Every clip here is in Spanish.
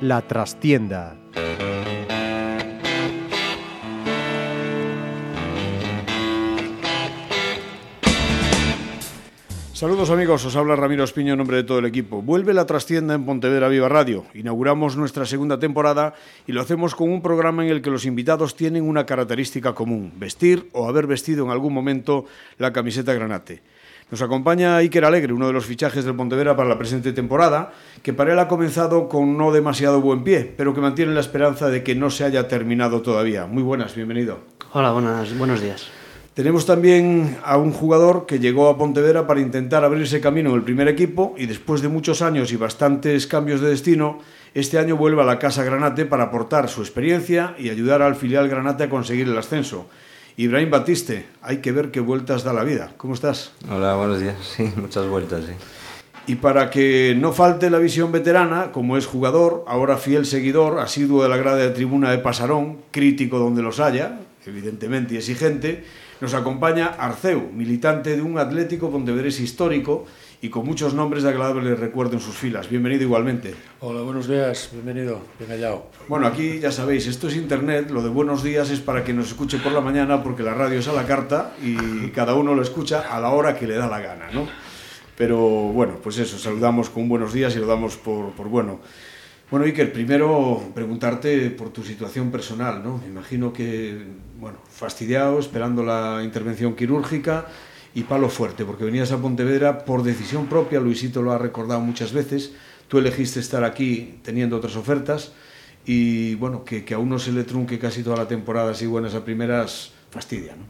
La trastienda. Saludos amigos, os habla Ramiro Espiño en nombre de todo el equipo. Vuelve la trastienda en Pontevedra Viva Radio. Inauguramos nuestra segunda temporada y lo hacemos con un programa en el que los invitados tienen una característica común, vestir o haber vestido en algún momento la camiseta granate. Nos acompaña Iker Alegre, uno de los fichajes del Pontevedra para la presente temporada, que para él ha comenzado con no demasiado buen pie, pero que mantiene la esperanza de que no se haya terminado todavía. Muy buenas, bienvenido. Hola, buenas, buenos días. Tenemos también a un jugador que llegó a Pontevedra para intentar abrirse camino en el primer equipo y después de muchos años y bastantes cambios de destino, este año vuelve a la Casa Granate para aportar su experiencia y ayudar al filial Granate a conseguir el ascenso. Ibrahim Batiste, hay que ver qué vueltas da la vida. ¿Cómo estás? Hola, buenos días. Sí, muchas vueltas, sí. Y para que no falte la visión veterana, como es jugador, ahora fiel seguidor, asiduo de la grada de tribuna de Pasarón, crítico donde los haya, evidentemente y exigente, nos acompaña Arceu, militante de un Atlético Pontevedrés histórico y con muchos nombres de agradable recuerdo en sus filas. Bienvenido igualmente. Hola, buenos días, bienvenido, bien hallado. Bueno, aquí ya sabéis, esto es internet, lo de buenos días es para que nos escuche por la mañana porque la radio es a la carta y cada uno lo escucha a la hora que le da la gana, ¿no? Pero bueno, pues eso, saludamos con buenos días y lo damos por, por bueno. Bueno, Iker, primero preguntarte por tu situación personal, ¿no? Me imagino que, bueno, fastidiado, esperando la intervención quirúrgica y palo fuerte, porque venías a Pontevedra por decisión propia, Luisito lo ha recordado muchas veces, tú elegiste estar aquí teniendo otras ofertas y, bueno, que, que a uno se le trunque casi toda la temporada así buenas a primeras, fastidia, ¿no?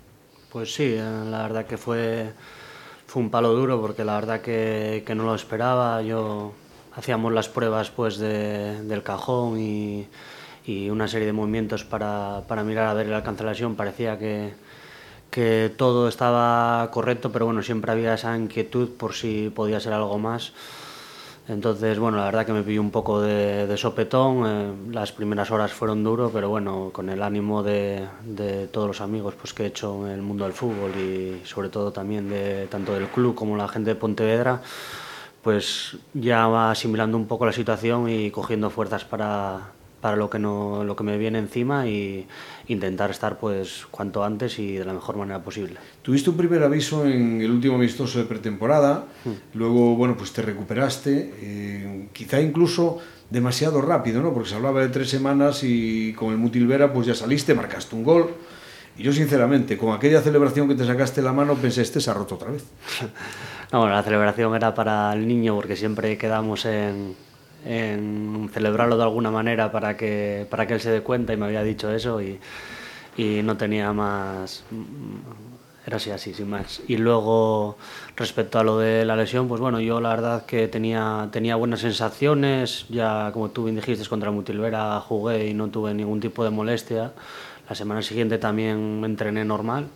Pues sí, eh, la verdad que fue, fue un palo duro, porque la verdad que, que no lo esperaba, yo hacíamos las pruebas pues de, del cajón y, y, una serie de movimientos para, para, mirar a ver la lesión. Parecía que, que, todo estaba correcto, pero bueno, siempre había esa inquietud por si podía ser algo más. Entonces, bueno, la verdad que me pilló un poco de, de sopetón. Eh, las primeras horas fueron duros, pero bueno, con el ánimo de, de, todos los amigos pues, que he hecho en el mundo del fútbol y sobre todo también de tanto del club como la gente de Pontevedra, pues ya va asimilando un poco la situación y cogiendo fuerzas para, para lo que no lo que me viene encima y intentar estar pues cuanto antes y de la mejor manera posible. Tuviste un primer aviso en el último amistoso de pretemporada, mm. luego bueno pues te recuperaste, eh, quizá incluso demasiado rápido, ¿no? Porque se hablaba de tres semanas y con el Mutilvera pues ya saliste, marcaste un gol. Y yo sinceramente, con aquella celebración que te sacaste la mano, pensé, este se ha roto otra vez. No, bueno, la celebración era para el niño porque siempre quedamos en, en celebrarlo de alguna manera para que, para que él se dé cuenta y me había dicho eso y, y no tenía más... Era así, así, sin más. Y luego, respecto a lo de la lesión, pues bueno, yo la verdad que tenía, tenía buenas sensaciones, ya como tú bien dijiste, contra Mutilvera jugué y no tuve ningún tipo de molestia. La semana siguiente también entrené normal.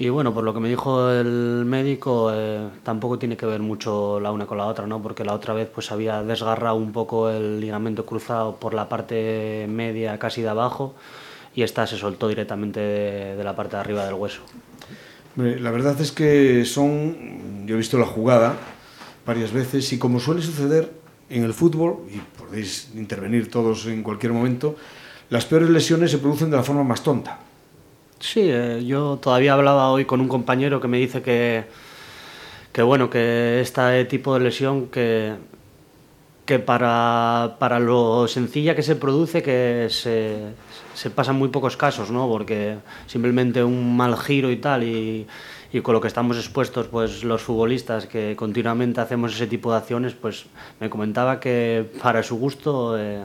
Y bueno, por lo que me dijo el médico, eh, tampoco tiene que ver mucho la una con la otra, ¿no? Porque la otra vez pues había desgarrado un poco el ligamento cruzado por la parte media, casi de abajo, y esta se soltó directamente de, de la parte de arriba del hueso. La verdad es que son, yo he visto la jugada varias veces y como suele suceder en el fútbol, y podéis intervenir todos en cualquier momento, las peores lesiones se producen de la forma más tonta. Sí, eh, yo todavía hablaba hoy con un compañero que me dice que, que bueno, que este tipo de lesión que, que para, para lo sencilla que se produce que se, se pasan muy pocos casos, ¿no? Porque simplemente un mal giro y tal y, y con lo que estamos expuestos pues los futbolistas que continuamente hacemos ese tipo de acciones, pues me comentaba que para su gusto eh,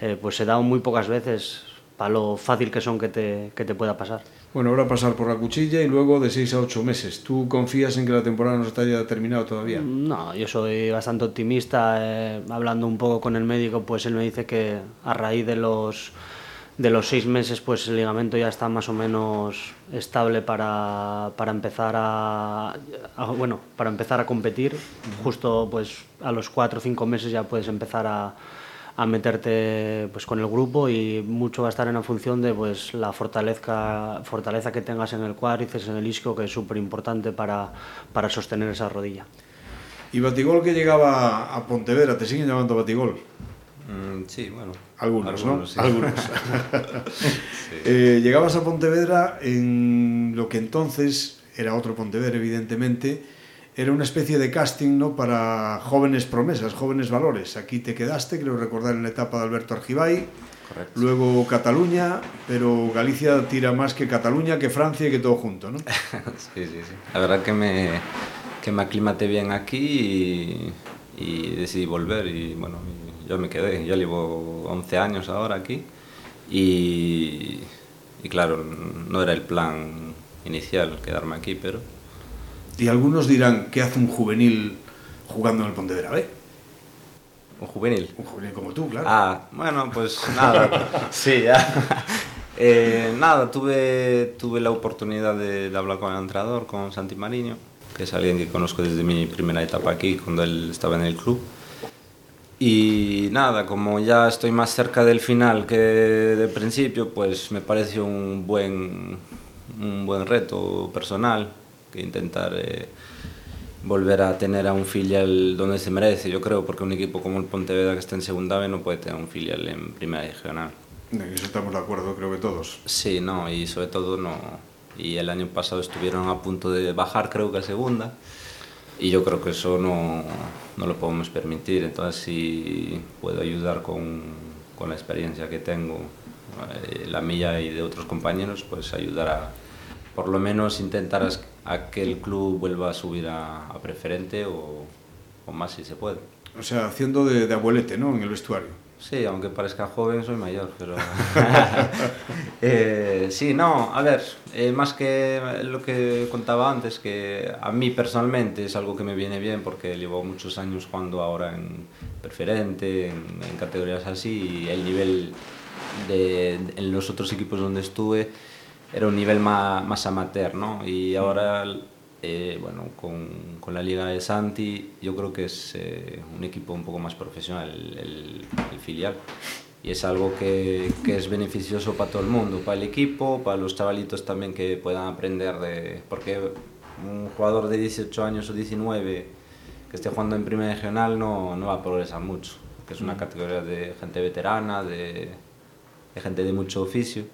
eh, pues se da muy pocas veces para lo fácil que son que te, que te pueda pasar. Bueno, ahora pasar por la cuchilla y luego de 6 a 8 meses. ¿Tú confías en que la temporada no se haya terminado todavía? No, yo soy bastante optimista. Eh, hablando un poco con el médico, pues él me dice que a raíz de los de los seis meses pues el ligamento ya está más o menos estable para, para empezar a, a, bueno para empezar a competir justo pues a los cuatro o cinco meses ya puedes empezar a, a meterte pues con el grupo y mucho va a estar en la función de pues la fortaleza fortaleza que tengas en el cuádriceps en el isquio que es súper importante para, para sostener esa rodilla. Y Batigol que llegaba a Pontevedra te siguen llamando Batigol mm, sí bueno. Algunos, ¿no? Algunos. Eh, llegabas a Pontevedra en lo que entonces era otro Pontevedra, evidentemente, era una especie de casting ¿no? para jóvenes promesas, jóvenes valores. Aquí te quedaste, creo recordar, en la etapa de Alberto Argibay. Correcto. Luego Cataluña, pero Galicia tira más que Cataluña, que Francia y que todo junto, ¿no? sí, sí, sí. La verdad que me, que me aclimaté bien aquí y, y decidí volver y bueno, yo me quedé. Yo llevo 11 años ahora aquí y, y claro, no era el plan inicial quedarme aquí, pero y algunos dirán, ¿qué hace un juvenil jugando en el Pontevedra B? ¿Un juvenil? Un juvenil como tú, claro. Ah, bueno, pues nada, sí, ya. Eh, nada, tuve, tuve la oportunidad de, de, hablar con el entrenador, con Santi Mariño, que es alguien que conozco desde mi primera etapa aquí, cuando él estaba en el club. Y nada, como ya estoy más cerca del final que del principio, pues me pareció un buen, un buen reto personal que intentar eh, volver a tener a un filial donde se merece, yo creo, porque un equipo como el Pontevedra que está en segunda B no puede tener un filial en primera regional. En eso estamos de acuerdo, creo que todos. Sí, no, y sobre todo no. Y el año pasado estuvieron a punto de bajar, creo que a segunda, y yo creo que eso no, no lo podemos permitir. Entonces, si puedo ayudar con, con la experiencia que tengo, eh, la mía y de otros compañeros, pues ayudar a por lo menos intentar a que el club vuelva a subir a, a preferente o, o, más si se puede. O sea, haciendo de, de, abuelete, ¿no? En el vestuario. Sí, aunque parezca joven, soy mayor, pero... eh, sí, no, a ver, eh, más que lo que contaba antes, que a mí personalmente es algo que me viene bien porque llevo muchos años jugando ahora en preferente, en, en categorías así, y el nivel de, en los otros equipos donde estuve era un nivel más, más amateur, ¿no? Y ahora, eh, bueno, con, con, la Liga de Santi, yo creo que es eh, un equipo un poco más profesional, el, el, el filial. Y es algo que, que, es beneficioso para todo el mundo, para el equipo, para los chavalitos también que puedan aprender de... Porque un jugador de 18 años o 19 que esté jugando en primera regional no, no va a progresar mucho, que es una categoría de gente veterana, de, de gente de mucho oficio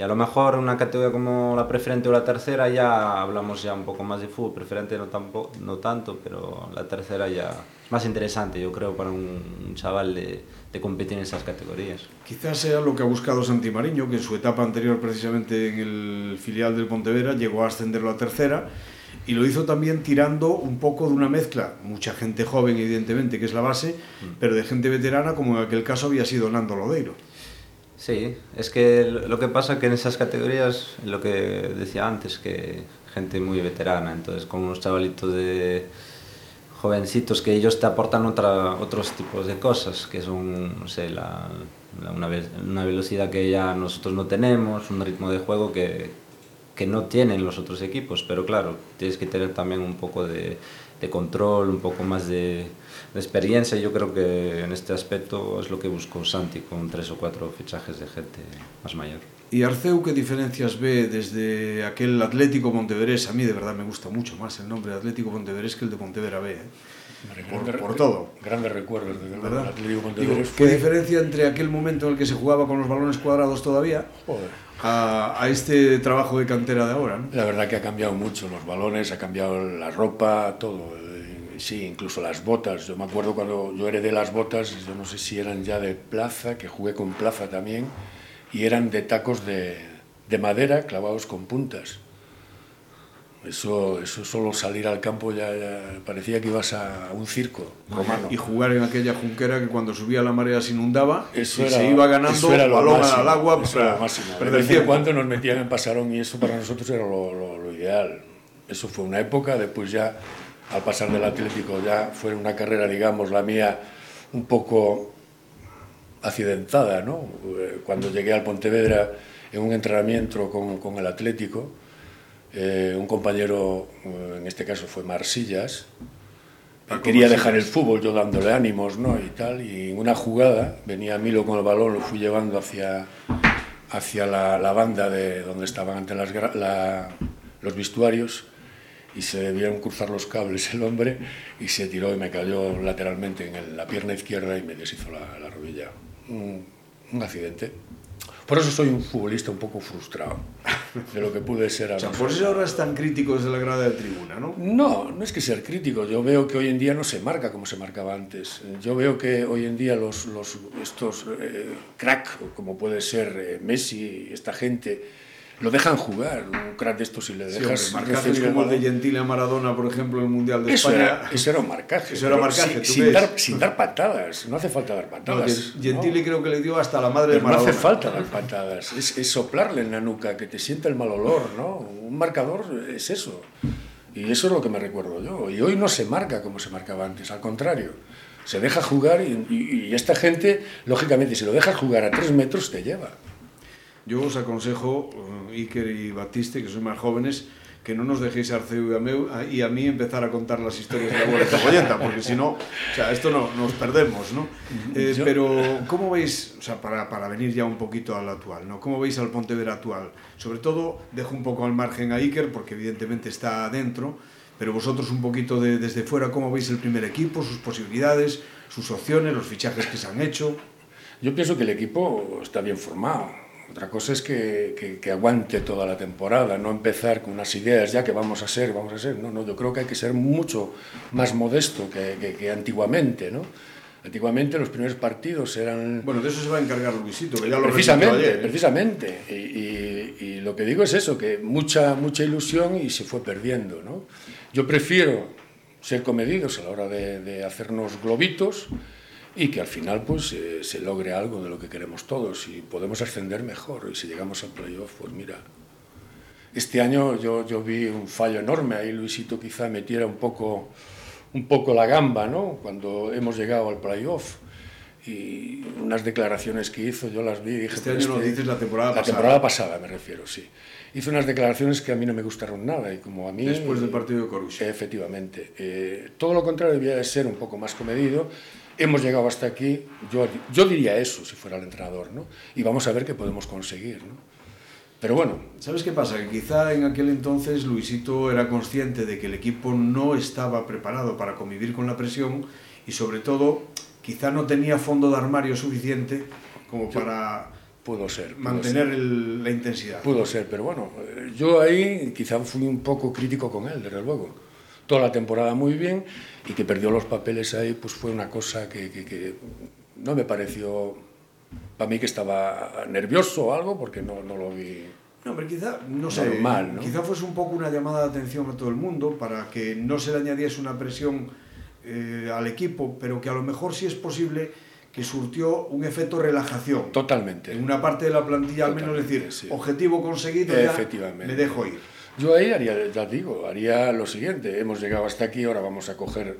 y a lo mejor una categoría como la preferente o la tercera ya hablamos ya un poco más de fútbol, preferente no, tampoco, no tanto, pero la tercera ya es más interesante, yo creo, para un, chaval de, de, competir en esas categorías. Quizás sea lo que ha buscado Santi Mariño, que en su etapa anterior precisamente en el filial del Pontevedra llegó a ascenderlo a tercera y lo hizo también tirando un poco de una mezcla, mucha gente joven evidentemente, que es la base, mm. pero de gente veterana como en aquel caso había sido Nando Lodeiro. Sí, es que lo que pasa que en esas categorías, lo que decía antes, que gente muy veterana, entonces con unos chavalitos de jovencitos que ellos te aportan otra, otros tipos de cosas, que son, no sé, la, la, una, una velocidad que ya nosotros no tenemos, un ritmo de juego que, que no tienen los otros equipos, pero claro, tienes que tener también un poco de, de control, un poco más de, de experiencia. Yo creo que en este aspecto es lo que buscó Santi con tres o cuatro fichajes de gente más mayor. ¿Y Arceu qué diferencias ve desde aquel Atlético Monteverés? A mí de verdad me gusta mucho más el nombre de Atlético Monteverés que el de Pontevedra B. ¿eh? Por, por, todo. Grandes recuerdos de ¿verdad? Atlético Monteverés. ¿Qué diferencia entre aquel momento en el que se jugaba con los balones cuadrados todavía a, a, este trabajo de cantera de ahora? ¿no? La verdad que ha cambiado mucho los balones, ha cambiado la ropa, todo sí, incluso las botas. Yo me acuerdo cuando yo heredé las botas, yo no sé si eran ya de plaza, que jugué con plaza también, y eran de tacos de, de madera clavados con puntas. Eso, eso solo salir al campo ya, ya, parecía que ibas a un circo romano. Y jugar en aquella junquera que cuando subía la marea se inundaba eso y era, se iba ganando balón al agua. Eso era lo máximo. De vez en cuando nos metían en pasarón y eso para nosotros era lo, lo, lo ideal. Eso fue una época, después ya al pasar del Atlético ya fue una carrera, digamos, la mía un poco accidentada, ¿no? Eh, cuando llegué al Pontevedra en un entrenamiento con, con el Atlético, eh, un compañero, eh, en este caso fue Marsillas, quería dejar el fútbol yo dándole ánimos, ¿no? Y tal, y en una jugada venía Milo con el balón, lo fui llevando hacia, hacia la, la banda de donde estaban ante las, la, los vestuarios y se debieron cruzar los cables el hombre y se tiró y me cayó lateralmente en la pierna izquierda y me deshizo la, la rodilla. Un, un accidente. Por eso soy un futbolista un poco frustrado de lo que pude ser. A o sea, por eso ahora es tan crítico desde la grada de tribuna, ¿no? No, no es que ser crítico. Yo veo que hoy en día no se marca como se marcaba antes. Yo veo que hoy en día los, los estos eh, crack, como puede ser eh, Messi, esta gente, lo dejan jugar, un crack de estos si le dejas... Sí, marcajes como el de Gentile a Maradona, por ejemplo, en el Mundial de eso España... Era, eso era un marcaje. Eso era marcaje, sin, sin, dar, sin, dar, patadas, no hace falta dar patadas. No, Gentile ¿no? creo que le dio hasta la madre pero de Maradona. No hace falta dar patadas, es, es, soplarle en la nuca, que te sienta el mal olor, ¿no? Un marcador es eso. Y eso es lo que me recuerdo yo. Y hoy no se marca como se marcaba antes, al contrario. Se deja jugar y, y, y esta gente, lógicamente, si lo dejas jugar a tres metros, te lleva. Yo os aconsejo, uh, Iker y Batiste, que sois más jóvenes, que no nos dejéis a Arceu y a, mí empezar a contar las historias de la abuela Cebollenta, porque si no, o sea, esto no, nos perdemos, ¿no? Eh. Pero, ¿cómo veis, o sea, para, para venir ya un poquito al actual, ¿no? ¿Cómo veis al Pontevedra actual? Sobre todo, dejo un poco al margen a Iker, porque evidentemente está adentro, pero vosotros un poquito de, desde fuera, ¿cómo veis el primer equipo, sus posibilidades, sus opciones, los fichajes que se han hecho? Yo pienso que el equipo está bien formado otra cosa es que, que, que, aguante toda la temporada, no empezar con unas ideas ya que vamos a ser, vamos a ser. No, no, yo creo que hay que ser mucho más modesto que, que, que antiguamente, ¿no? Antiguamente los primeros partidos eran... Bueno, de eso se va a encargar Luisito, que ya lo Precisamente, ayer, ¿eh? precisamente. Y, y, y, lo que digo es eso, que mucha, mucha ilusión y se fue perdiendo, ¿no? Yo prefiero ser comedidos a la hora de, de hacernos globitos, y que al final pues eh, se logre algo de lo que queremos todos y podemos ascender mejor. Y si llegamos al playoff pues mira este año yo, yo vi un fallo enorme. Ahí Luisito quizá metiera un poco un poco la gamba ¿no? cuando hemos llegado al playoff. Y unas declaraciones que hizo yo las vi dije este año no dices la temporada la pasada temporada pasada me refiero sí. Hizo unas declaraciones que a mí no me gustaron nada y como a mí después del partido de Coruche efectivamente. Eh, todo lo contrario debía de ser un poco más comedido hemos llegado hasta aquí, yo, yo diría eso si fuera el entrenador, ¿no? Y vamos a ver qué podemos conseguir, ¿no? Pero bueno. ¿Sabes qué pasa? Que quizá en aquel entonces Luisito era consciente de que el equipo no estaba preparado para convivir con la presión y sobre todo quizá no tenía fondo de armario suficiente como para pudo ser, pudo mantener ser. El, la intensidad. Pudo ser, pero bueno, yo ahí quizá fui un poco crítico con él, desde luego toda la temporada muy bien y que perdió los papeles ahí, pues fue una cosa que, que, que no me pareció, para mí que estaba nervioso o algo, porque no, no lo vi. No, pero quizá, no sé, normal, ¿no? quizá fuese un poco una llamada de atención a todo el mundo para que no se le añadiese una presión eh, al equipo, pero que a lo mejor sí es posible que surtió un efecto relajación. Totalmente. En una parte de la plantilla, al menos decir, sí. objetivo conseguido, ya me dejo ir. Yo ahí haría, ya digo, haría lo siguiente. Hemos llegado hasta aquí, ahora vamos a coger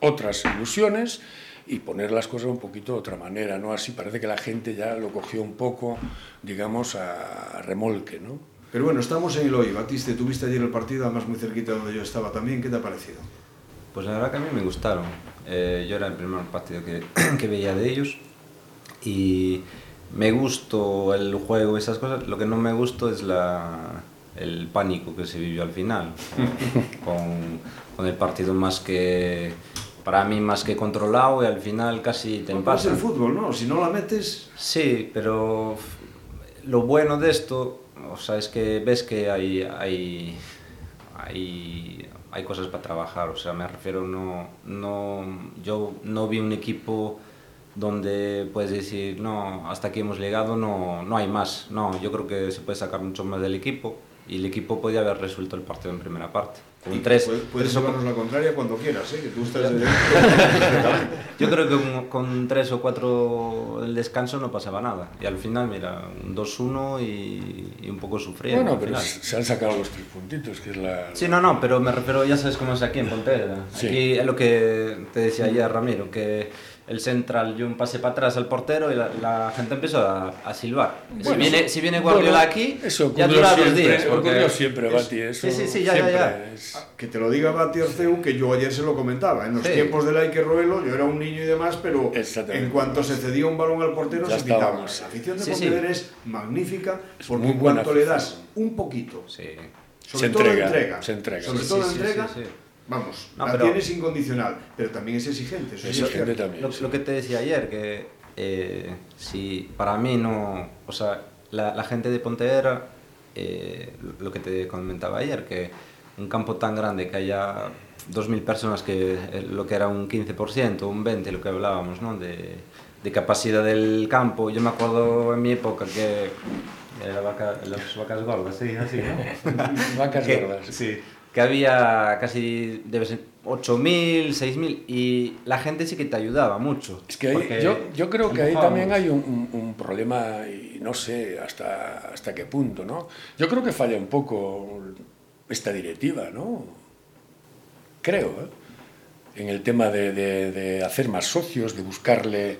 otras ilusiones y poner las cosas un poquito de otra manera, ¿no? Así parece que la gente ya lo cogió un poco, digamos, a remolque, ¿no? Pero bueno, estamos en el hoy. Batiste, tuviste ayer el partido, además muy cerquita donde yo estaba también. ¿Qué te ha parecido? Pues la verdad que a mí me gustaron. Eh, yo era el primer partido que, que veía de ellos y me gustó el juego, esas cosas. Lo que no me gustó es la, el pánico que se vivió al final, con, con, el partido más que, para mí más que controlado y al final casi te empatan. es el fútbol, ¿no? Si no la metes... Sí, pero lo bueno de esto, o sea, es que ves que hay, hay, hay, hay cosas para trabajar, o sea, me refiero, no, no, yo no vi un equipo donde puedes decir, no, hasta aquí hemos llegado, no, no hay más. No, yo creo que se puede sacar mucho más del equipo y el equipo podía haber resuelto el partido en primera parte. Con tres, puedes, puedes llevarnos la contraria cuando quieras, ¿eh? que tú estás de Yo creo que con, con, tres o cuatro el descanso no pasaba nada. Y al final, mira, un 2-1 y, y, un poco sufriendo. Bueno, pero se han sacado los tres puntitos, que es la... Sí, no, no, pero me refiero, ya sabes cómo es aquí en Pontevedra. Sí. Aquí es lo que te decía ayer Ramiro, que el central dio un pase para atrás al portero y la, la gente empezó a, a silbar. si, viene, si viene Guardiola bueno, aquí, eso ya dura siempre, dos días. Porque ocurrió siempre, es- Bati, eso Sí, sí, sí, ya, ya, ya. es- Que te lo diga Bati Orceu, que yo ayer se lo comentaba. En los Sí. tiempos del Ike Roelo, yo era un niño y demás, pero en cuanto se cedía un balón al portero, Ya se estábamos. La afición de Sí, sí. Pontevedra es magnífica, porque muy en cuanto le das un poquito, Sí. sobre Se todo entrega, entrega, se entrega. sobre Sí, todo sí, sí, entrega, sí, sí. Vamos, No, la pero- tienes incondicional, pero también es exigente. Eso Eso es también. Lo, sí. lo que te decía ayer, que eh, si para mí no. O sea, la, la gente de Pontevedra, eh, lo que te comentaba ayer, que un campo tan grande que haya 2.000 personas, que eh, lo que era un 15%, un 20%, lo que hablábamos, ¿no? De, de capacidad del campo. Yo me acuerdo en mi época que. Era vaca- las vacas gordas, sí, así, ¿no? Vacas que, gordas. Sí, que había casi, debe ser, 8.000, 6.000 y la gente sí que te ayudaba mucho. Es que ahí- yo, yo creo que ahí también hay un, un- un problema y no sé hasta, hasta qué punto, ¿no? Yo creo que falla un poco esta directiva, ¿no? Creo, ¿eh? En el tema de, de- de hacer más socios, de buscarle...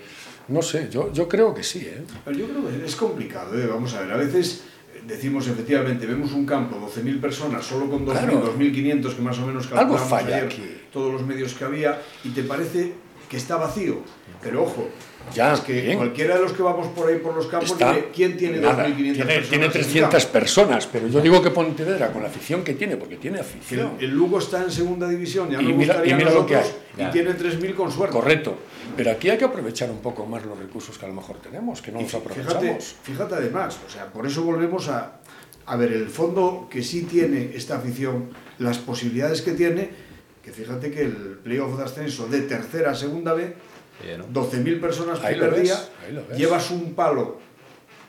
No sé, yo, yo creo que sí, ¿eh? Pero yo creo que es complicado, ¿eh? vamos a ver, a veces eh, decimos efectivamente, vemos un campo, 12.000 personas, solo con 2.000, Claro. 2.500 que más o menos Algo calculamos falla ayer, aquí. todos los medios que había, y te parece que está vacío. Pero ojo, Ya, es que bien. cualquiera de los que vamos por ahí por los campos, Está- ¿quién tiene 2.500 nada, personas? tiene, en tiene ese 300 campo? personas, pero yo digo que Pontevedra, con la afición que tiene, porque tiene afición. el, el Lugo está en segunda división, ya Y nos mira- gustaría y mira a lo que hay. y tiene 3.000 con suerte. Correcto. Pero aquí hay que aprovechar un poco más los recursos que a lo mejor tenemos, que no Y los aprovechamos. Fíjate, fíjate además, o sea, por eso volvemos a, a ver el fondo que sí tiene esta afición, las posibilidades que tiene, que fíjate que el playoff de ascenso de tercera a segunda B, Sí, ¿no? 12.000 personas ves, día, llevas un palo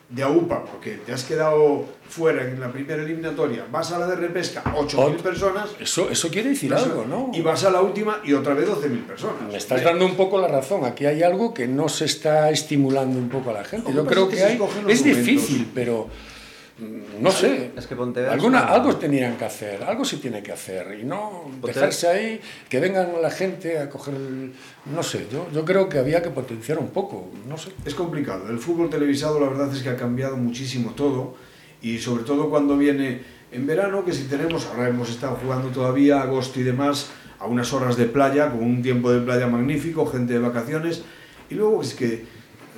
de AUPA porque te has quedado fuera en la primera eliminatoria, vas a la de repesca, 8.000 Ot- personas, Eso, eso quiere decir algo, ¿no? y vas a la última y otra vez 12.000 personas. Me estás dando un poco la razón. Aquí hay algo que no se está estimulando un poco a la gente. Yo creo que que hay. Es momentos. difícil, pero no sé. Es que Pontevedra Alguna, es una- algo tenían que hacer, algo se tiene que hacer y no Pontevedra- dejarse ahí, que vengan la gente a coger. el- no sé, yo, yo creo que había que potenciar un poco, no sé. Es complicado. El fútbol televisado la verdad es que ha cambiado muchísimo todo y sobre todo cuando viene en verano, que si tenemos, ahora hemos estado jugando todavía agosto y demás, a unas horas de playa, con un tiempo de playa magnífico, gente de vacaciones, y luego es que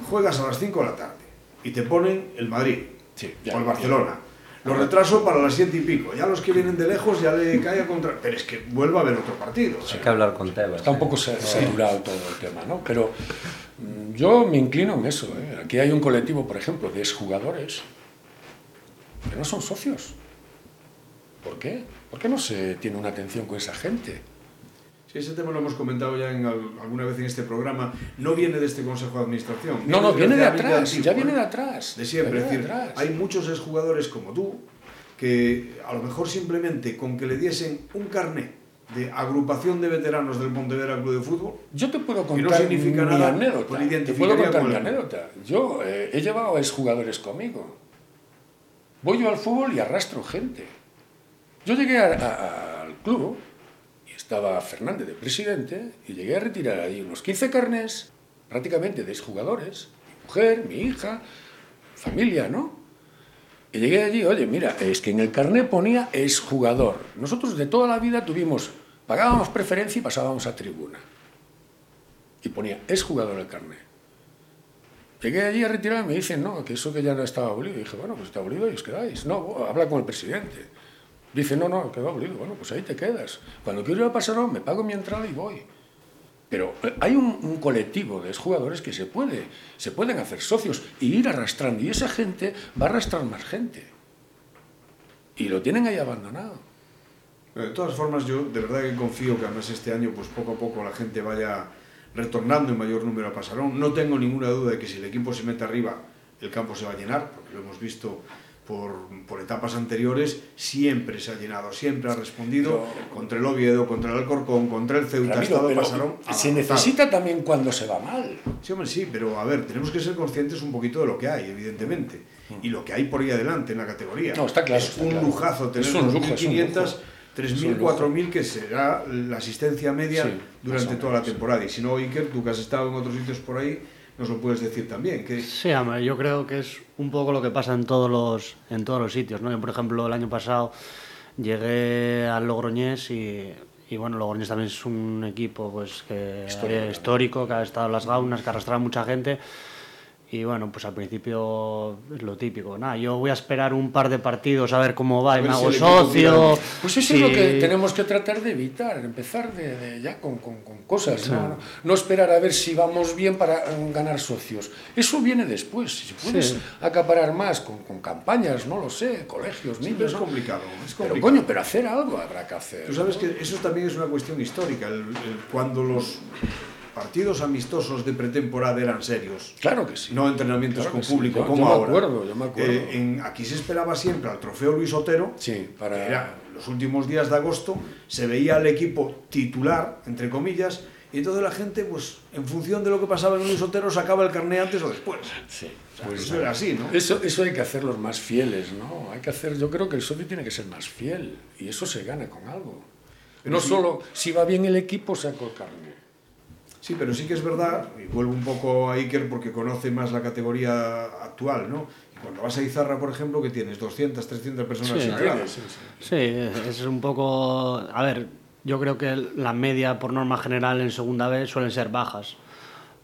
juegas a las 5 de la tarde y te ponen el Madrid Sí, o el Barcelona. Lo retraso para las 7 y pico. Ya los que vienen de lejos ya le cae a contra... Pero es que vuelva a haber otro partido. Hay que hablar con Tebas. Está un ¿eh? poco sa- saturado todo el tema, ¿no? Pero mm, yo me inclino en eso. ¿eh? Aquí hay un colectivo, por ejemplo, de exjugadores que no son socios. ¿Por qué? ¿Por qué no se tiene una atención con esa gente? Sí, ese tema lo hemos comentado ya en al- alguna vez en este programa. No viene de este Consejo de Administración. No, no, viene de atrás, antiguo, ya viene de atrás. De siempre. Es decir, de atrás. hay muchos exjugadores como tú que a lo mejor simplemente con que le diesen un carné de agrupación de veteranos del Pontevedra Club de Fútbol, Yo te puedo que no contar significa mi nada, anécdota. pues te puedo contar con mi anécdota. Yo eh, he llevado a exjugadores conmigo. Voy yo al fútbol y arrastro gente. Yo llegué a- a- al club estaba Fernández de presidente y llegué a retirar ahí unos 15 carnes, prácticamente de exjugadores, mi mujer, mi hija, familia, ¿no? Y llegué allí, oye, mira, es que en el carné ponía exjugador. Nosotros de toda la vida tuvimos, pagábamos preferencia y pasábamos a tribuna. Y ponía exjugador el carné. Llegué allí a retirar y me dicen, no, que eso que ya no estaba abolido. Y dije, bueno, pues está abolido y os quedáis. No, habla con el presidente. Dice, no, no, quedó abolido. Bueno, pues ahí te quedas. Cuando quiero ir a Pasarón, me pago mi entrada y voy. Pero eh, hay un, un colectivo de jugadores que se, puede, se pueden hacer socios y ir arrastrando. Y esa gente va a arrastrar más gente. Y lo tienen ahí abandonado. Pero de todas formas, yo de verdad que confío que además este año, pues poco a poco la gente vaya retornando en mayor número a Pasarón. No tengo ninguna duda de que si el equipo se mete arriba, el campo se va a llenar, porque lo hemos visto por, por etapas anteriores, siempre se ha llenado, siempre ha respondido contra el Oviedo, contra el Alcorcón, contra el Ceuta, ha Ramiro, estado pero Pasarón. se necesita también cuando se va mal. Sí, hombre, sí, pero a ver, tenemos que ser conscientes un poquito de lo que hay, evidentemente. Y lo que hay por ahí adelante en la categoría. No, está claro, Es está un claro. lujazo tener Es un lujo, es un 2.500 lujo. 3.000, 4.000 que será la asistencia media Sí, durante toda la temporada. Y si no, Iker, tú que has estado en otros sitios por ahí, nos lo puedes decir también. Que Sí, hombre, yo creo que es un poco lo que pasa en todos los, en todos los sitios. ¿no? Yo, por ejemplo, el año pasado llegué al Logroñés y, y bueno, Logroñés también es un equipo pues, que, Histórico, histórico, que ha estado en las gaunas, que arrastraba mucha gente. Y bueno, pues al principio es lo típico. Nada, yo voy a esperar un par de partidos a ver cómo va y me si hago socio. Pues eso es lo que tenemos que tratar de evitar, empezar de, de ya con, con- con cosas, ¿no? no esperar a ver si vamos bien para eh, ganar socios. Eso viene después, si puedes Sí. acaparar más con, con campañas, no lo sé, colegios, Sí, niños. pero es ¿no? complicado. Es Pero complicado. coño, pero hacer algo habrá que hacer. Tú sabes que eso también es una cuestión histórica. el- el- cuando los partidos amistosos de pretemporada eran serios, Claro que sí. no entrenamientos Claro con que sí. público Yo- como yo me ahora. acuerdo, yo me acuerdo. Eh, en- aquí se esperaba siempre al trofeo Luis Otero. Sí, para... era los últimos días de agosto, se veía al equipo titular, entre comillas, y entonces la gente, pues, en función de lo que pasaba en Luis Otero, sacaba el carné antes o después. Sí, O sea, pues eso era así, ¿no? Eso, eso hay que hacerlos más fieles, ¿no? Hay que hacer, yo creo que el socio tiene que ser más fiel y eso se gana con algo. Pero no sí- solo si va bien el equipo saco el carne. Sí, pero sí que es verdad, y vuelvo un poco a Iker porque conoce más la categoría actual, ¿no? Y cuando vas a Izarra, por ejemplo, que tienes 200, 300 personas Sí. en la grada. Sí, sí, sí. Sí, es un poco... A ver, yo creo que la media por norma general en segunda vez suelen ser bajas.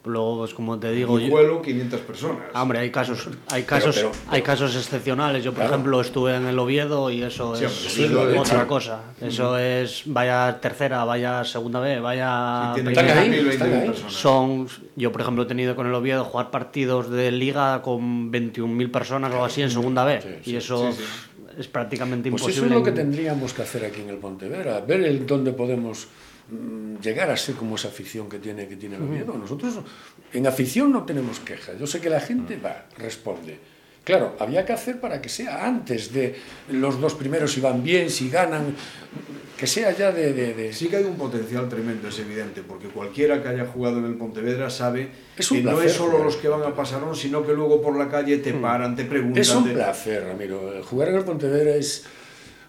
Luego, pues como te digo... Y yo- vuelo 500 personas. Ah, Hombre, hay casos, hay casos, pero- hay casos excepcionales. Yo, por Claro. ejemplo, estuve en el Oviedo y eso Sí, es, otra hecho. cosa. Eso es vaya tercera, vaya segunda B, vaya Sí, ahí, 20.000, están 20.000 ahí. personas. Son, yo por ejemplo he tenido con el Oviedo jugar partidos de liga con 21.000 personas o algo así en segunda B Sí, y eso sí, es prácticamente Pues imposible. eso es lo que en- tendríamos que hacer aquí en el Pontevedra, ver el dónde podemos mm, llegar a ser como esa afición que tiene que tiene el Oviedo. Nosotros en afición no tenemos quejas. Yo sé que la gente va, responde. Claro, había que hacer para que sea antes de los dos primeros si van bien, si ganan, que sea ya de, de- de- Sí que hay un potencial tremendo, es evidente, porque cualquiera que haya jugado en el Pontevedra sabe Es un que no es solo los que van a Pasarón, sino que luego por la calle te paran, te preguntan. Es un placer, Ramiro. Jugar en el Pontevedra es...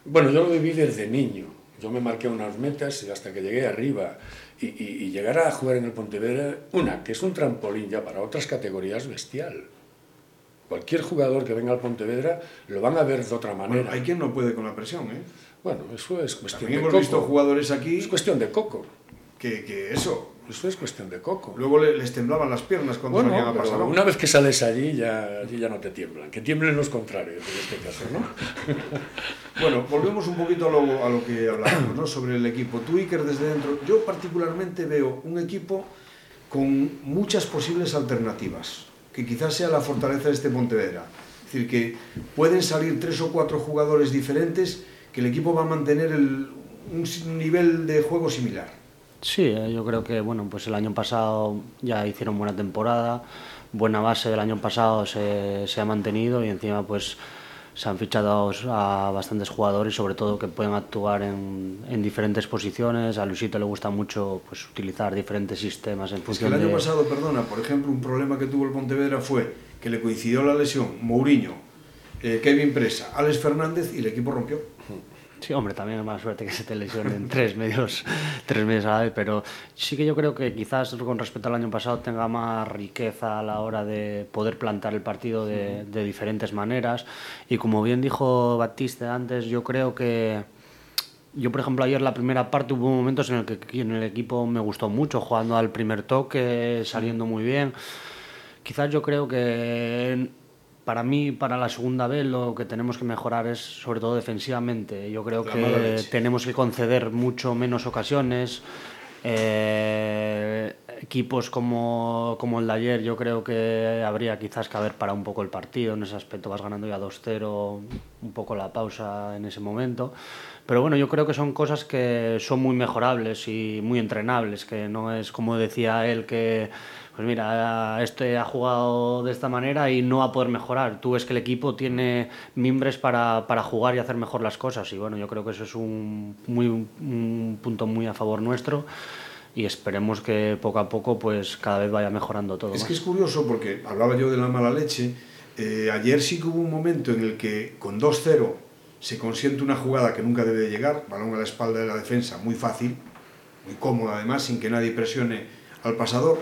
Bueno, yo lo viví desde niño. Yo me marqué unas metas y hasta que llegué arriba. Y, y- y llegar a jugar en el Pontevedra, una, que es un trampolín ya para otras categorías bestial. Cualquier jugador que venga al Pontevedra lo van a ver de otra manera. Bueno, hay quien no puede con la presión, ¿eh? Bueno, eso es cuestión También de hemos coco. visto jugadores aquí Es cuestión de coco. que, que eso, Eso es cuestión de coco. luego le- les temblaban las piernas cuando Bueno, salían a Pasarón. una vez que sales allí ya, allí ya no te tiemblan. Que tiemblen los contrarios en este caso, ¿no? Bueno, volvemos un poquito a lo, a lo que hablábamos, ¿no? Sobre el equipo. Tú, Iker, desde dentro, yo particularmente veo un equipo con muchas posibles alternativas, que quizás sea la fortaleza de este Pontevedra. Es decir, que pueden salir tres o cuatro jugadores diferentes, que el equipo va a mantener el- un nivel de juego similar. Sí, eh, yo creo que bueno, pues el año pasado ya hicieron buena temporada, buena base del año pasado se, se ha mantenido y encima pues se han fichado a bastantes jugadores, sobre todo que pueden actuar en, en diferentes posiciones. A Luisito le gusta mucho pues utilizar diferentes sistemas en Es que función el año de... pasado, perdona, por ejemplo, un problema que tuvo el Pontevedra fue que le coincidió la lesión Mourinho, eh, Kevin Presa, Alex Fernández y el equipo rompió. Sí, hombre, también es más suerte que se te lesionen tres medios, tres medios a la vez, pero sí que yo creo que quizás con respecto al año pasado tenga más riqueza a la hora de poder plantar el partido de, de diferentes maneras. Y como bien dijo Batista antes, yo creo que yo, por ejemplo, ayer la primera parte hubo momentos en el que en el equipo me gustó mucho, jugando al primer toque, saliendo muy bien. Quizás yo creo que para mí, para la segunda vez, lo que tenemos que mejorar es sobre todo defensivamente. Yo creo La que tenemos que conceder mucho menos ocasiones. Eh, equipos como, como el de ayer, yo creo que habría quizás que haber para un poco el partido. En ese aspecto vas ganando ya 2-0, un poco la pausa en ese momento. Pero bueno, yo creo que son cosas que son muy mejorables y muy entrenables, que no es como decía él que, pues mira, este ha jugado de esta manera y no va a poder mejorar. Tú ves que el equipo tiene mimbres para, para jugar y hacer mejor las cosas y bueno, yo creo que eso es un, muy, un punto muy a favor nuestro y esperemos que poco a poco pues cada vez vaya mejorando todo. Es más. que es curioso porque, hablaba yo de la mala leche, eh, ayer sí que hubo un momento en el que con 2-0 se consiente una jugada que nunca debe de llegar, balón a la espalda de la defensa, muy fácil, muy cómoda además, sin que nadie presione al pasador.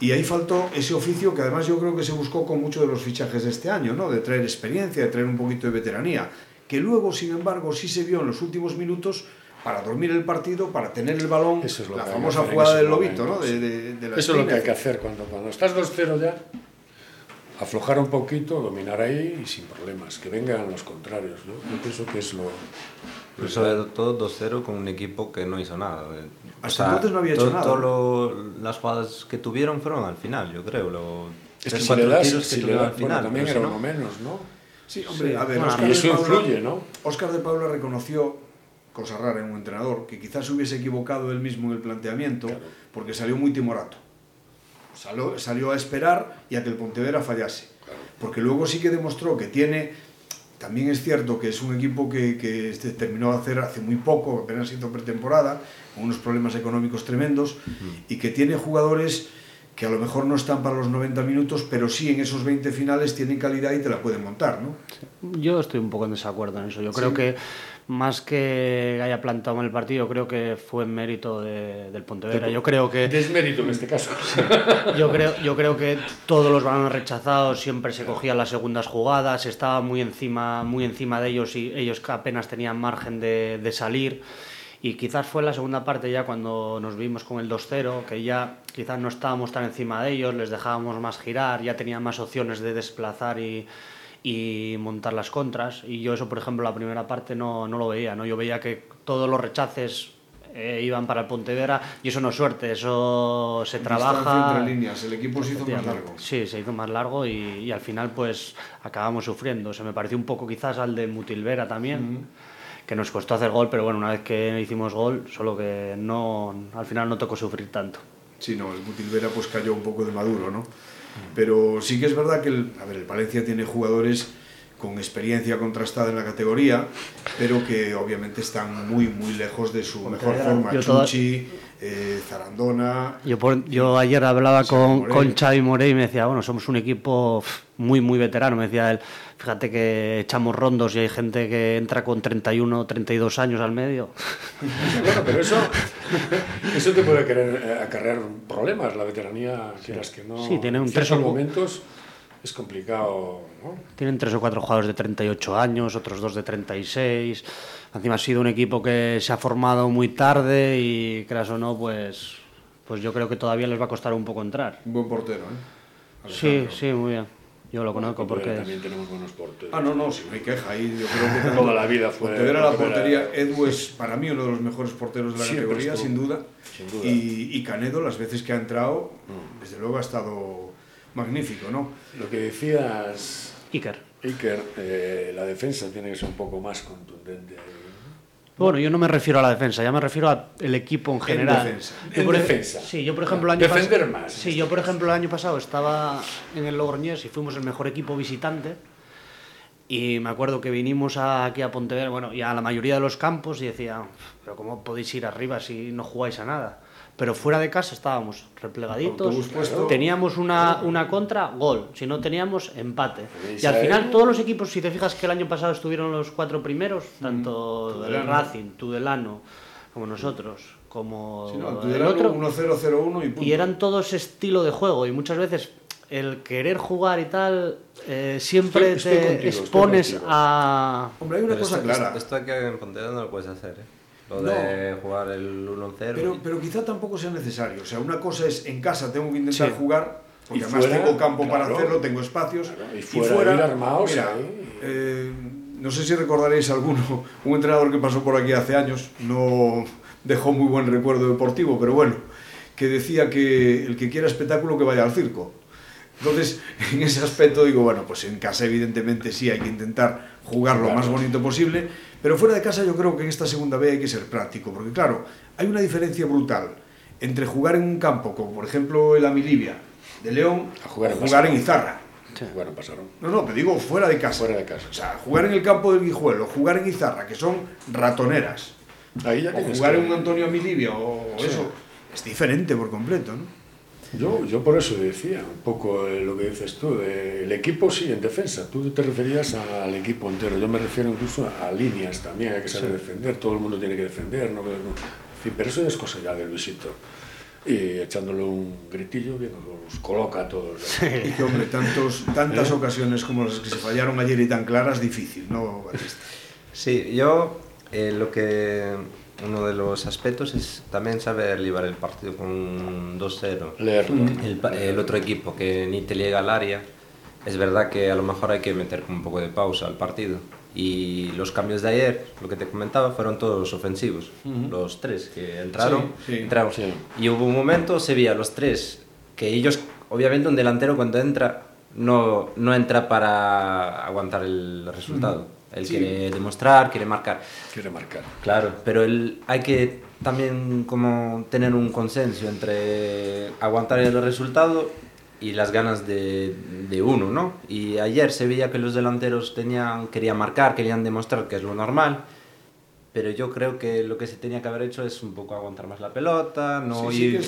Y ahí faltó ese oficio que además yo creo que se buscó con muchos de los fichajes de este año, ¿no? de traer experiencia, de traer un poquito de veteranía, que luego, sin embargo, sí se vio en los últimos minutos para dormir el partido, para tener el balón, Eso es lo la que famosa jugada del lobito, ¿no? De, sí. de- de la Eso es lo que hay que hacer cuando, cuando estás 2-0 ya. Aflojar un poquito, dominar ahí y sin problemas. Que vengan los contrarios. ¿no? Yo pienso que es lo. Pero sobre todo 2-0 con un equipo que no hizo nada. eh. O Hasta entonces no había hecho todo- nada. todo lo- las jugadas que tuvieron fueron al final, yo creo. Lo, Es que si cuatro le das, tiros que si le tuvieron das- al bueno, final. también pero era si uno no- menos, ¿no? Sí, hombre, Sí. a ver, Bueno, Óscar y de eso Paula- influye, ¿no? Óscar de Paula reconoció, cosa rara en un entrenador, que quizás se hubiese equivocado él mismo en el planteamiento porque salió muy timorato. Salió, salió a esperar y a que el Pontevedra fallase. Porque luego sí que demostró que tiene, también es cierto que es un equipo que, que este terminó de hacer hace muy poco, apenas hizo pretemporada, con unos problemas económicos tremendos, y que tiene jugadores que a lo mejor no están para los 90 minutos, pero sí en esos 20 finales tienen calidad y te la pueden montar, ¿no? Yo estoy un poco en desacuerdo en eso. Yo creo Sí. que más que haya plantado mal el partido, creo que fue en mérito de- del Pontevedra. Yo creo que Desmérito en este caso. yo creo, yo creo que todos los balones rechazados siempre se cogían las segundas jugadas, estaba muy encima, muy encima de ellos y ellos apenas tenían margen de, de salir. Y quizás fue en la segunda parte ya cuando nos vimos con el 2-0, que ya quizás no estábamos tan encima de ellos, les dejábamos más girar, ya tenían más opciones de desplazar y, y montar las contras. Y yo eso, por ejemplo, la primera parte no, no lo veía, ¿no? Yo veía que todos los rechaces eh, iban para el Pontevedra y eso no es suerte, eso se trabaja... entre líneas, el equipo se hizo más largo. Sí, se hizo más largo y, y al final pues acabamos sufriendo. Se me pareció un poco quizás al de Mutilvera también, que nos costó hacer gol, pero bueno, una vez que hicimos gol, solo que no, al final no tocó sufrir tanto. Sí, no, el Mutilvera pues cayó un poco de maduro, ¿no? Pero sí que es verdad que el, a ver, el Valencia tiene jugadores con experiencia contrastada en la categoría, pero que obviamente están muy, muy lejos de su mejor forma. Chuchi, eh, Zarandona... Yo, por- yo ayer hablaba Sí, con, Morey. con Xavi Morey y me decía, bueno, somos un equipo muy, muy veterano. Me decía él, fíjate que echamos rondos y hay gente que entra con 31, 32 años al medio. Bueno, pero eso, eso te puede querer, eh, acarrear problemas. La veteranía, quieras que no. Sí, tiene un tres momentos es complicado, ¿no? Tienen tres o cuatro jugadores de 38 años, otros dos de 36. Encima ha sido un equipo que se ha formado muy tarde y, creas o no, pues, pues yo creo que todavía les va a costar un poco entrar. Un buen portero, ¿eh? Sí, Alejandro. sí, muy bien. Yo lo conozco porque... También tenemos buenos porteros. Ah, no, no, si no hay queja. Ahí yo creo que Toda la vida fue- Pontevedra la portería. Edu es para mí uno de los mejores porteros de la Siempre categoría, estuvo. sin duda. Sin duda. Y, y Canedo, las veces que ha entrado, Mm. desde luego ha estado magnífico, ¿no? Lo que decías, Iker. Iker, eh, la defensa tiene que ser un poco más contundente. Bueno, yo no me refiero a la defensa, ya me refiero al equipo en general. defensa. Yo En por ej- defensa. Sí, yo por ejemplo el año Defender pas- más, Sí, en yo este por ejemplo el año pasado estaba en el Logroñés y fuimos el mejor equipo visitante. Y me acuerdo que vinimos a- aquí a Pontevedra, bueno, y a la mayoría de los campos y decía, pero ¿cómo podéis ir arriba si no jugáis a nada? Pero fuera de casa estábamos replegaditos, teníamos una, una contra, gol, si no teníamos empate. Tenéis Y al final todos los equipos, si te fijas que el año pasado estuvieron los cuatro primeros, tanto el Tudelano. Racing, Tudelano, como nosotros, como Si no, el otro, 1-0-0-1 y punto. y eran todos estilo de juego y muchas veces el querer jugar y tal eh, siempre Estoy- estoy te contigo, expones a Hombre, hay una Pero cosa clara. Esto aquí en Pontevedra no lo puedes hacer, ¿eh? Lo de jugar el 1-0. Pero, pero quizá tampoco sea necesario. O sea, una cosa es en casa tengo que intentar Sí. jugar, porque Y además fuera, tengo campo para claro. hacerlo, tengo espacios. Claro, y fuera ir armados mira, eh, no sé si recordaréis alguno, un entrenador que pasó por aquí hace años, no dejó muy buen recuerdo deportivo, pero bueno, que decía que el que quiera espectáculo que vaya al circo. Entonces, en ese aspecto digo, bueno, pues en casa evidentemente sí hay que intentar jugar lo Claro. más bonito posible, pero fuera de casa yo creo que en esta segunda B hay que ser práctico, porque claro, hay una diferencia brutal entre jugar en un campo, como por ejemplo el Amilibia de León, A jugar en jugar en. Izarra. Bueno, pasaron. No, no, te digo fuera de casa. Fuera de casa. O sea, jugar en el campo del Guijuelo, jugar en Izarra, que son ratoneras, Ahí ya o jugar que- en un Antonio Amilibia o Sí. eso, es diferente por completo, ¿no? Yo, yo por eso decía un poco eh, lo que dices tú, de, el equipo sí en defensa, tú te referías al equipo entero, yo me refiero incluso a, líneas también, hay que saber defender, todo el mundo tiene que defender, ¿no? En fin, pero eso es cosa ya de Luisito. Y echándole un gritillo, bien, los coloca a todos. Y que, hombre, tantos, tantas ¿Eh? ocasiones como las que se fallaron ayer y tan claras, difícil, ¿no, Batista? Sí, yo eh, lo que uno de los aspectos es también saber llevar el partido con 2-0. El, el, otro equipo que ni te llega al área, es verdad que a lo mejor hay que meter un poco de pausa al partido. Y los cambios de ayer, lo que te comentaba, fueron todos ofensivos. Los tres que entraron, entraron. Y hubo un momento, se veía los tres, que ellos, obviamente un delantero cuando entra, no, no entra para aguantar el resultado. Él quiere demostrar, quiere marcar. Quiere marcar. Claro, pero él, hay que también como tener un consenso entre aguantar el resultado y las ganas de, de, uno, ¿no? Y ayer se veía que los delanteros tenían, querían marcar, querían demostrar que es lo normal pero yo creo que lo que se tenía que haber hecho es un poco aguantar más la pelota, no ir...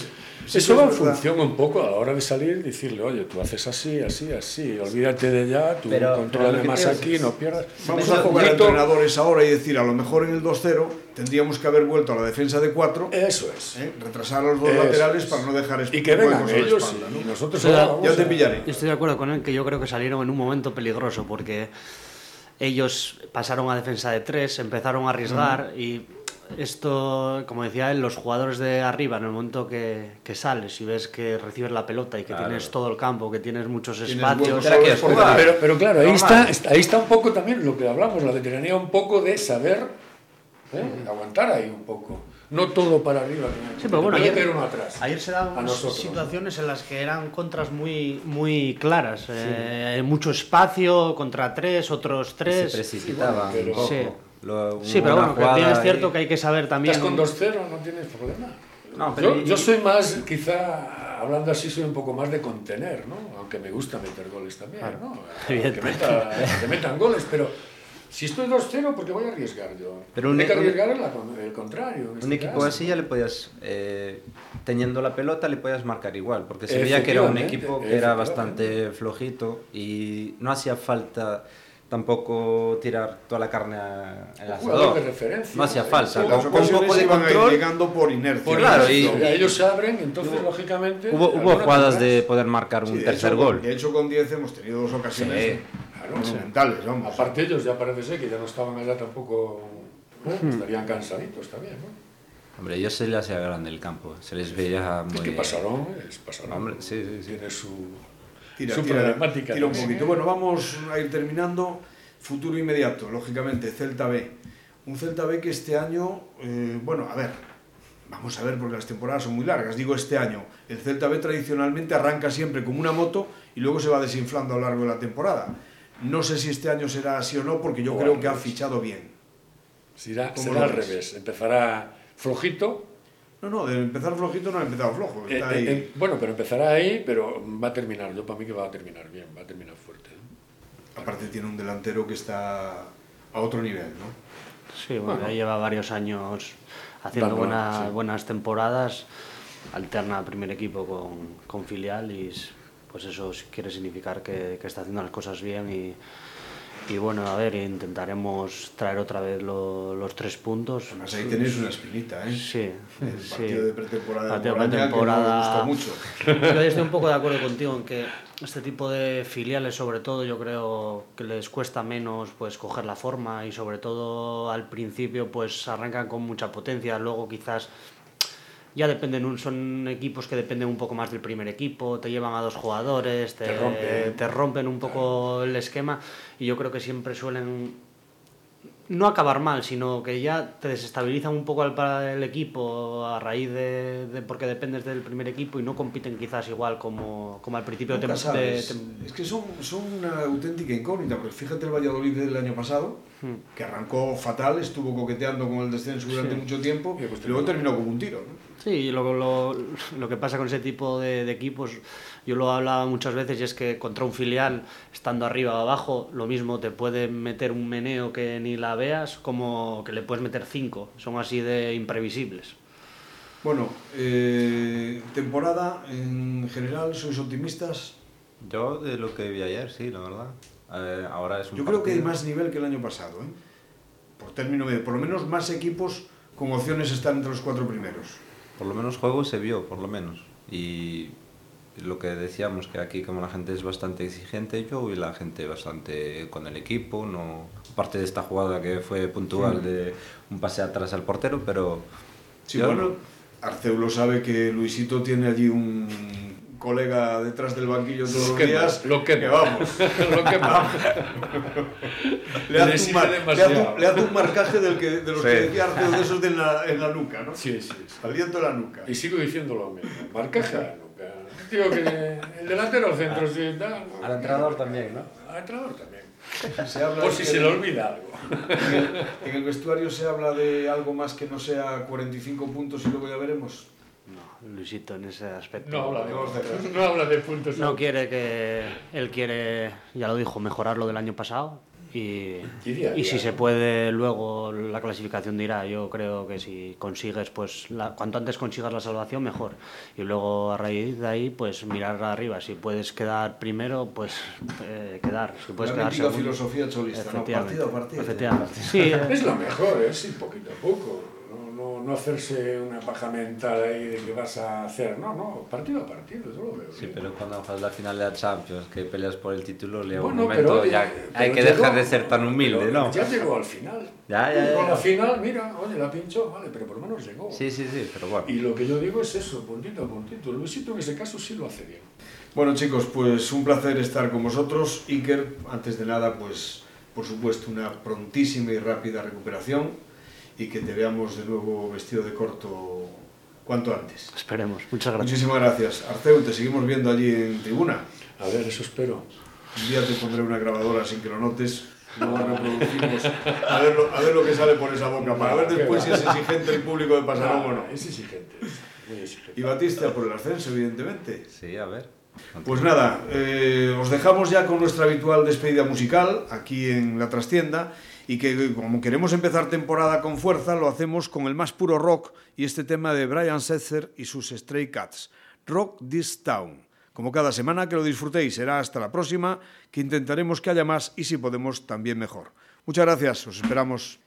eso va en función un poco a la hora de salir y decirle, oye, tú haces así, así, así, olvídate de ya, tú controlas más aquí, no pierdas... Vamos a jugar a entrenadores ahora y decir, a lo mejor en el 2-0 tendríamos que haber vuelto a la defensa de 4, eso es, ¿eh? retrasar a los dos laterales para no dejar y que vengan ellos espalda, ¿no? y nosotros ya te pillaré. Estoy de acuerdo con él que yo creo que salieron en un momento peligroso porque ellos pasaron a defensa de tres, empezaron a arriesgar y esto, como decía él, los jugadores de arriba, en el momento que, que sales y ves que recibes la pelota y que tienes todo el campo, que tienes muchos espacios. Pero, pero, claro, ahí está, ahí está un poco también lo que hablamos, la veteranía, un poco de saber ¿eh? aguantar ahí un poco no todo para arriba. Sí, pero bueno, ayer, uno atrás. ayer se daban situaciones en las que eran contras muy, muy claras. Eh, mucho espacio, contra tres, otros tres. Se precipitaban Sí. sí, pero bueno, que es cierto que hay que saber también... Estás con 2-0, no tienes problema. No, pero yo, yo, soy más, quizá, hablando así, soy un poco más de contener, ¿no? Aunque me gusta meter goles también, ¿no? Que, meta, que metan goles, pero si estoy 2-0, porque voy a arriesgar yo? Pero un, Hay que arriesgar el contrario. un este equipo así ya le podías, eh, teniendo la pelota, le podías marcar igual, porque se veía que era un equipo que era bastante flojito y no hacía falta tampoco tirar toda la carne en el asador. de referencia. No hacía falta. Con, con un poco de control. llegando por inercia. claro, y, ellos se abren, entonces lógicamente. Hubo, hubo jugadas de poder marcar un tercer gol. De hecho, con 10 hemos tenido dos ocasiones. Sí monumentales, vamos. Aparte ellos ya parece ser que ya no estaban allá tampoco, hmm. estarían cansaditos también, ¿no? Hombre, ellos se les hacía grande el campo, se les veía muy... Es que pasaron, es pasaron. Hombre, sí, sí, sí. Tiene su, tira, su tira, problemática. Tira un poquito. Bueno, vamos a ir terminando. Futuro inmediato, lógicamente, Celta B. Un Celta B que este año, eh, bueno, a ver, vamos a ver porque las temporadas son muy largas, digo este año. El Celta B tradicionalmente arranca siempre como una moto y luego se va desinflando a lo largo de la temporada. No sé si este año será así o no, porque yo creo que ha fichado bien. Será, será al revés. Empezará flojito. No, no, de empezar flojito no ha empezado flojo. Eh, eh, bueno, pero empezará ahí, pero va a terminar. Yo para mí que va a terminar bien, va a terminar fuerte. Aparte tiene un delantero que está a otro nivel, ¿no? Sí, bueno, ya lleva varios años haciendo buenas, buenas temporadas. Alterna primer equipo con, con filial y pues eso quiere significar que, que está haciendo las cosas bien y, y bueno, a ver, intentaremos traer otra vez lo, los tres puntos. Además ahí tenéis una espinita, ¿eh? Sí. El partido sí. de pretemporada de pretemporada. Que mucho. Yo estoy un poco de acuerdo contigo en que este tipo de filiales, sobre todo, yo creo que les cuesta menos pues coger la forma y sobre todo al principio pues arrancan con mucha potencia, luego quizás ya dependen, son equipos que dependen un poco más del primer equipo, te llevan a dos jugadores, te, te, rompen. un poco el esquema y yo creo que siempre suelen no acabar mal, sino que ya te desestabilizan un poco al, el equipo a raíz de, de, porque dependes del primer equipo y no compiten quizás igual como, como al principio de. Es que son, son una auténtica incógnita, porque fíjate el Valladolid del año pasado. Que arrancó fatal, estuvo coqueteando con el descenso durante mucho tiempo y luego terminó como un tiro. ¿no? Sí, lo, lo, lo, que pasa con ese tipo de, de, equipos, yo lo he hablado muchas veces y es que contra un filial, estando arriba o abajo, lo mismo te puede meter un meneo que ni la veas, como que le puedes meter cinco. Son así de imprevisibles. Bueno, eh, temporada en general, ¿sois optimistas? Yo de lo que vi ayer, sí, la verdad. Eh, ahora es un Yo creo que hay partido- más nivel que el año pasado, ¿eh? Por término medio, por lo menos más equipos con opciones están entre los cuatro primeros. Por lo menos juego se vio, por lo menos. Y lo que decíamos, que aquí como la gente es bastante exigente, yo vi la gente bastante con el equipo, no aparte de esta jugada que fue puntual de un pase atrás al portero, pero Sí, yo bueno, no- Arceulo sabe que Luisito tiene allí un colega detrás del banquillo todos los días. lo que vamos. Lo que. Le Le hace, un, sirve mar- le hace demasiado. un- le hace un marcaje del que, de los Sí. que decía Arceulo, de esos de en la, en la nuca, ¿no? Sí, sí, sí. Aliento en la nuca. Y sigo diciendo lo mismo. Marcaje a la nuca. Digo que el delantero al centro sí da. ¿no? al entrenador también, ¿no? Al entrenador también. Se habla Por si se le olvida algo. En el, en el vestuario se habla de algo más que no sea 45 puntos y luego ya veremos. No, Luisito en ese aspecto. No habla de, No, habla de puntos. No quiere que. Él quiere, ya lo dijo, mejorar lo del año pasado. Y, Y si se puede, luego la clasificación dirá. Yo creo que si consigues, pues la- cuanto antes consigas la salvación, mejor. Y luego a raíz de ahí, pues mirar arriba. Si puedes quedar primero, pues eh, quedar. Si puedes la quedar filosofía cholista, ¿no? Partido a partido. Efectivamente. Sí, eh, Es lo mejor, es ir poquito a poco. No, no, hacerse una paja mental ahí de que vas a hacer. No, no, partido a partido, yo lo veo. Sí, bien. pero cuando juegas la final de la Champions, que peleas por el título, un Bueno, momento pero, ya pero hay que llegó- dejar de ser tan humilde, pero ¿no? Ya llegó al final. Ya, ya, ya. Con la final, mira, oye, la pinchó, vale, pero por lo menos llegó. Sí, sí, sí, pero bueno. Y lo que yo digo es eso, puntito a puntito. Luisito en ese caso sí lo hace bien. Bueno chicos, pues un placer estar con vosotros. Iker, antes de nada, pues por supuesto una prontísima y rápida recuperación y que te veamos de nuevo vestido de corto cuanto antes. esperemos. Muchas gracias. Muchísimas gracias. Arceu, te seguimos viendo allí en tribuna. A ver, eso espero. Un día te pondré una grabadora sin que lo notes. Luego reproducimos a ver, lo, a ver lo que sale por esa boca, para ver después si es exigente el público de Pasarón o no. Es exigente, muy exigente. Y Batista por el ascenso, evidentemente. Sí, a ver. Pues nada, eh, os dejamos ya con nuestra habitual despedida musical aquí en la trastienda y que como queremos empezar temporada con fuerza, lo hacemos con el más puro rock y este tema de Brian Setzer y sus Stray Cats, Rock This Town. Como cada semana, que lo disfrutéis, será hasta la próxima, que intentaremos que haya más y si podemos también mejor. Muchas gracias, os esperamos.